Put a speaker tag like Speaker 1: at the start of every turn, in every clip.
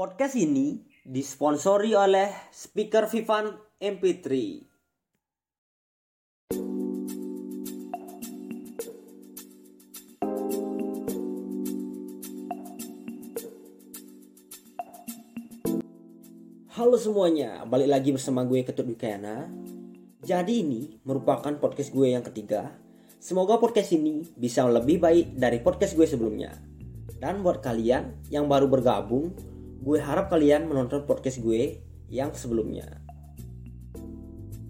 Speaker 1: Podcast ini disponsori oleh speaker Vivan MP3. Halo semuanya, balik lagi bersama gue Ketut Wikayana. Jadi ini merupakan podcast gue yang ketiga. Semoga podcast ini bisa lebih baik dari podcast gue sebelumnya. Dan buat kalian yang baru bergabung, gue harap kalian menonton podcast gue yang sebelumnya.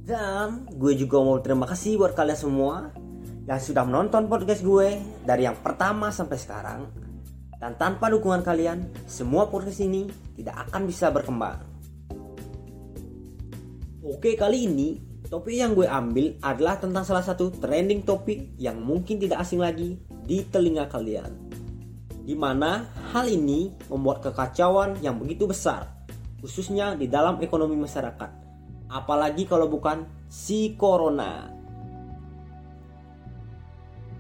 Speaker 1: Dan gue juga mau terima kasih buat kalian semua yang sudah menonton podcast gue dari yang pertama sampai sekarang. Dan tanpa dukungan kalian, semua podcast ini tidak akan bisa berkembang. Oke, kali ini topik yang gue ambil adalah tentang salah satu trending topik yang mungkin tidak asing lagi di telinga kalian. Di mana hal ini membuat kekacauan yang begitu besar, khususnya di dalam ekonomi masyarakat. Apalagi kalau bukan si corona.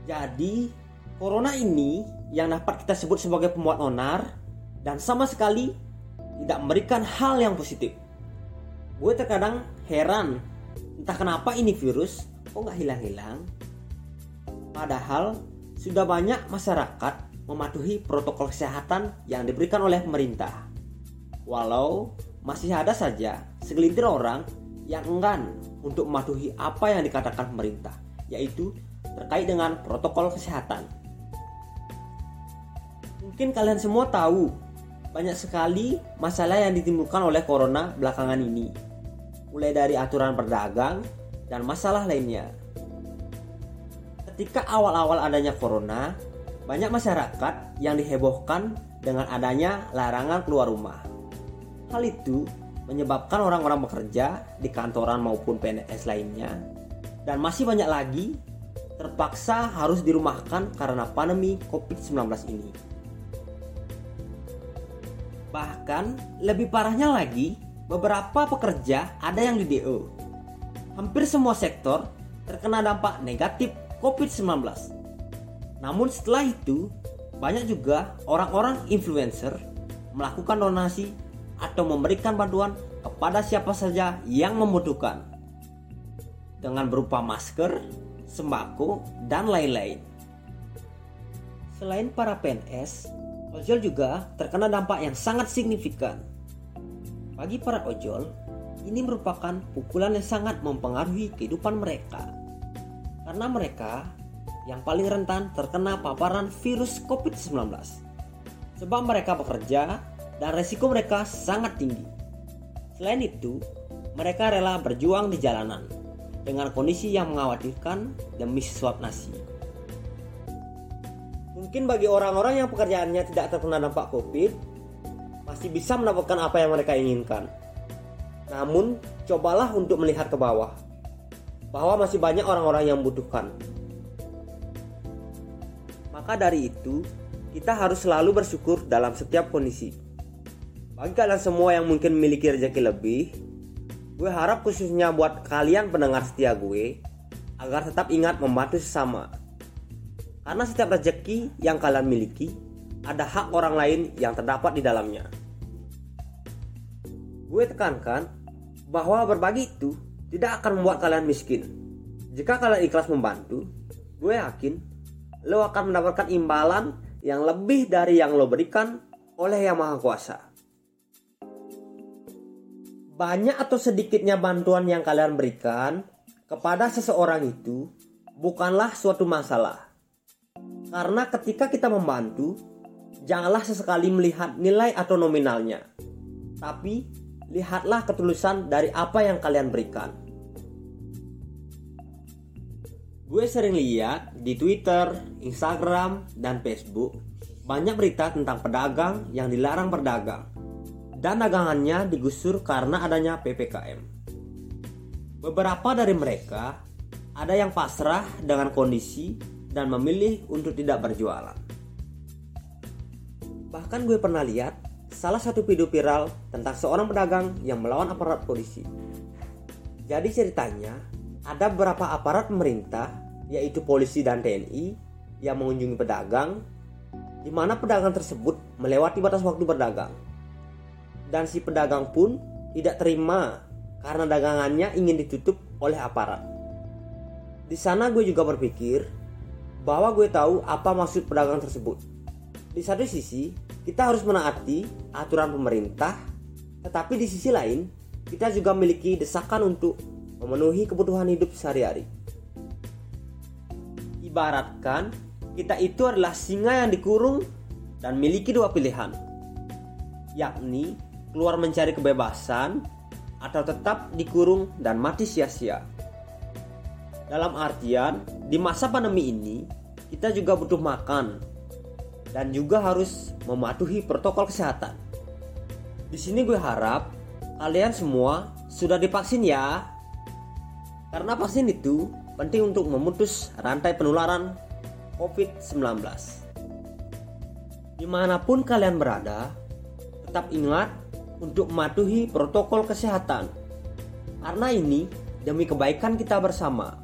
Speaker 1: Jadi, corona ini yang dapat kita sebut sebagai pembuat onar dan sama sekali tidak memberikan hal yang positif gue terkadang heran entah kenapa ini virus kok nggak hilang-hilang padahal sudah banyak masyarakat mematuhi protokol kesehatan yang diberikan oleh pemerintah walau masih ada saja segelintir orang yang enggan untuk mematuhi apa yang dikatakan pemerintah yaitu terkait dengan protokol kesehatan mungkin kalian semua tahu banyak sekali masalah yang ditimbulkan oleh corona belakangan ini mulai dari aturan berdagang dan masalah lainnya. Ketika awal-awal adanya corona, banyak masyarakat yang dihebohkan dengan adanya larangan keluar rumah. Hal itu menyebabkan orang-orang bekerja di kantoran maupun PNS lainnya dan masih banyak lagi terpaksa harus dirumahkan karena pandemi COVID-19 ini. Bahkan lebih parahnya lagi, beberapa pekerja ada yang di DO. Hampir semua sektor terkena dampak negatif COVID-19. Namun setelah itu, banyak juga orang-orang influencer melakukan donasi atau memberikan bantuan kepada siapa saja yang membutuhkan. Dengan berupa masker, sembako, dan lain-lain. Selain para PNS, ojol juga terkena dampak yang sangat signifikan bagi para ojol, ini merupakan pukulan yang sangat mempengaruhi kehidupan mereka. Karena mereka yang paling rentan terkena paparan virus COVID-19. Sebab mereka bekerja dan resiko mereka sangat tinggi. Selain itu, mereka rela berjuang di jalanan dengan kondisi yang mengkhawatirkan demi sesuap nasi. Mungkin bagi orang-orang yang pekerjaannya tidak terkena dampak COVID, masih bisa mendapatkan apa yang mereka inginkan. Namun, cobalah untuk melihat ke bawah, bahwa masih banyak orang-orang yang membutuhkan. Maka dari itu, kita harus selalu bersyukur dalam setiap kondisi. Bagi kalian semua yang mungkin memiliki rezeki lebih, gue harap khususnya buat kalian pendengar setia gue, agar tetap ingat membantu sesama. Karena setiap rezeki yang kalian miliki, ada hak orang lain yang terdapat di dalamnya. Gue tekankan bahwa berbagi itu tidak akan membuat kalian miskin. Jika kalian ikhlas membantu, gue yakin lo akan mendapatkan imbalan yang lebih dari yang lo berikan oleh Yang Maha Kuasa. Banyak atau sedikitnya bantuan yang kalian berikan kepada seseorang itu bukanlah suatu masalah. Karena ketika kita membantu, janganlah sesekali melihat nilai atau nominalnya. Tapi lihatlah ketulusan dari apa yang kalian berikan. Gue sering lihat di Twitter, Instagram, dan Facebook banyak berita tentang pedagang yang dilarang berdagang dan dagangannya digusur karena adanya PPKM. Beberapa dari mereka ada yang pasrah dengan kondisi dan memilih untuk tidak berjualan. Bahkan gue pernah lihat salah satu video viral tentang seorang pedagang yang melawan aparat polisi. Jadi ceritanya, ada beberapa aparat pemerintah, yaitu polisi dan TNI, yang mengunjungi pedagang, di mana pedagang tersebut melewati batas waktu berdagang. Dan si pedagang pun tidak terima karena dagangannya ingin ditutup oleh aparat. Di sana gue juga berpikir bahwa gue tahu apa maksud pedagang tersebut. Di satu sisi, kita harus menaati aturan pemerintah, tetapi di sisi lain, kita juga memiliki desakan untuk memenuhi kebutuhan hidup sehari-hari. Ibaratkan, kita itu adalah singa yang dikurung dan memiliki dua pilihan, yakni keluar mencari kebebasan atau tetap dikurung dan mati sia-sia. Dalam artian, di masa pandemi ini, kita juga butuh makan dan juga harus mematuhi protokol kesehatan. Di sini gue harap kalian semua sudah divaksin ya. Karena vaksin itu penting untuk memutus rantai penularan COVID-19. Di mana pun kalian berada, tetap ingat untuk mematuhi protokol kesehatan. Karena ini demi kebaikan kita bersama.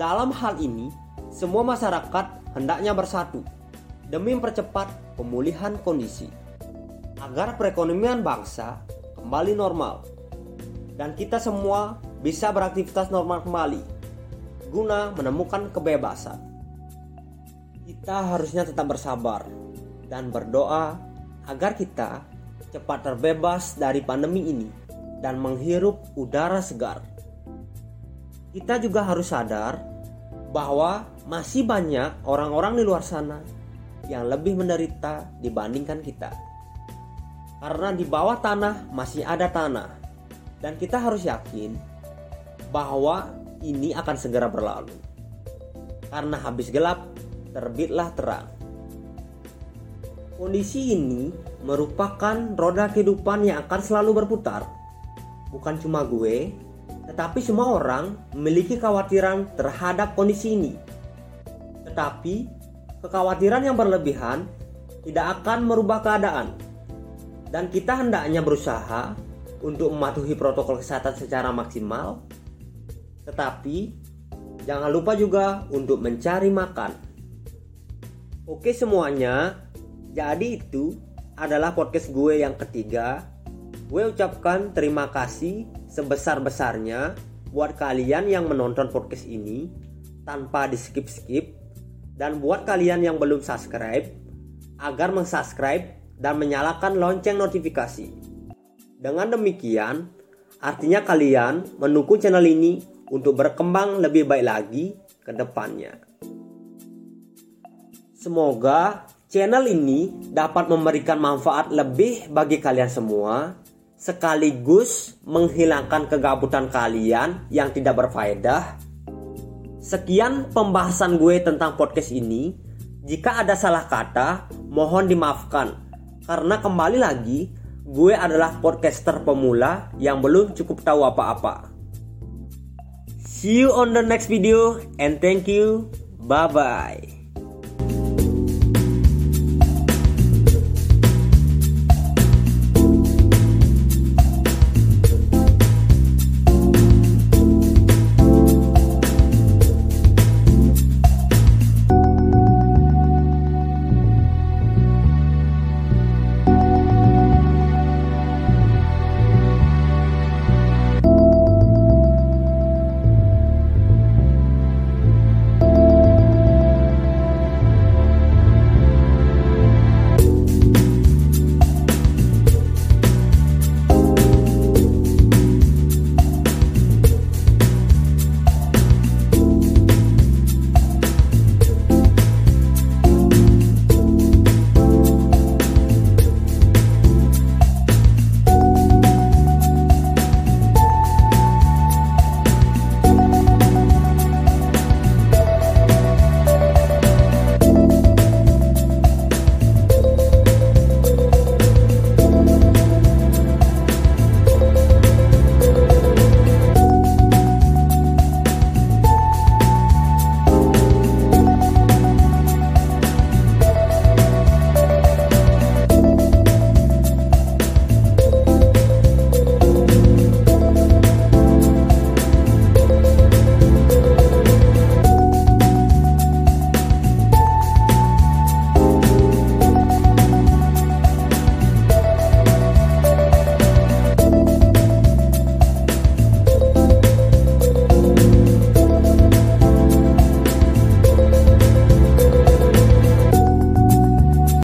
Speaker 1: Dalam hal ini, semua masyarakat hendaknya bersatu demi mempercepat pemulihan kondisi agar perekonomian bangsa kembali normal dan kita semua bisa beraktivitas normal kembali guna menemukan kebebasan. Kita harusnya tetap bersabar dan berdoa agar kita cepat terbebas dari pandemi ini dan menghirup udara segar kita juga harus sadar bahwa masih banyak orang-orang di luar sana yang lebih menderita dibandingkan kita. Karena di bawah tanah masih ada tanah, dan kita harus yakin bahwa ini akan segera berlalu. Karena habis gelap, terbitlah terang. Kondisi ini merupakan roda kehidupan yang akan selalu berputar. Bukan cuma gue, tetapi semua orang memiliki kekhawatiran terhadap kondisi ini. Tetapi kekhawatiran yang berlebihan tidak akan merubah keadaan. Dan kita hendaknya berusaha untuk mematuhi protokol kesehatan secara maksimal. Tetapi jangan lupa juga untuk mencari makan. Oke semuanya, jadi itu adalah podcast gue yang ketiga. Gue ucapkan terima kasih sebesar-besarnya buat kalian yang menonton podcast ini tanpa di skip-skip dan buat kalian yang belum subscribe agar mensubscribe dan menyalakan lonceng notifikasi. Dengan demikian, artinya kalian mendukung channel ini untuk berkembang lebih baik lagi ke depannya. Semoga channel ini dapat memberikan manfaat lebih bagi kalian semua sekaligus menghilangkan kegabutan kalian yang tidak berfaedah. Sekian pembahasan gue tentang podcast ini. Jika ada salah kata, mohon dimaafkan. Karena kembali lagi, gue adalah podcaster pemula yang belum cukup tahu apa-apa. See you on the next video and thank you. Bye bye.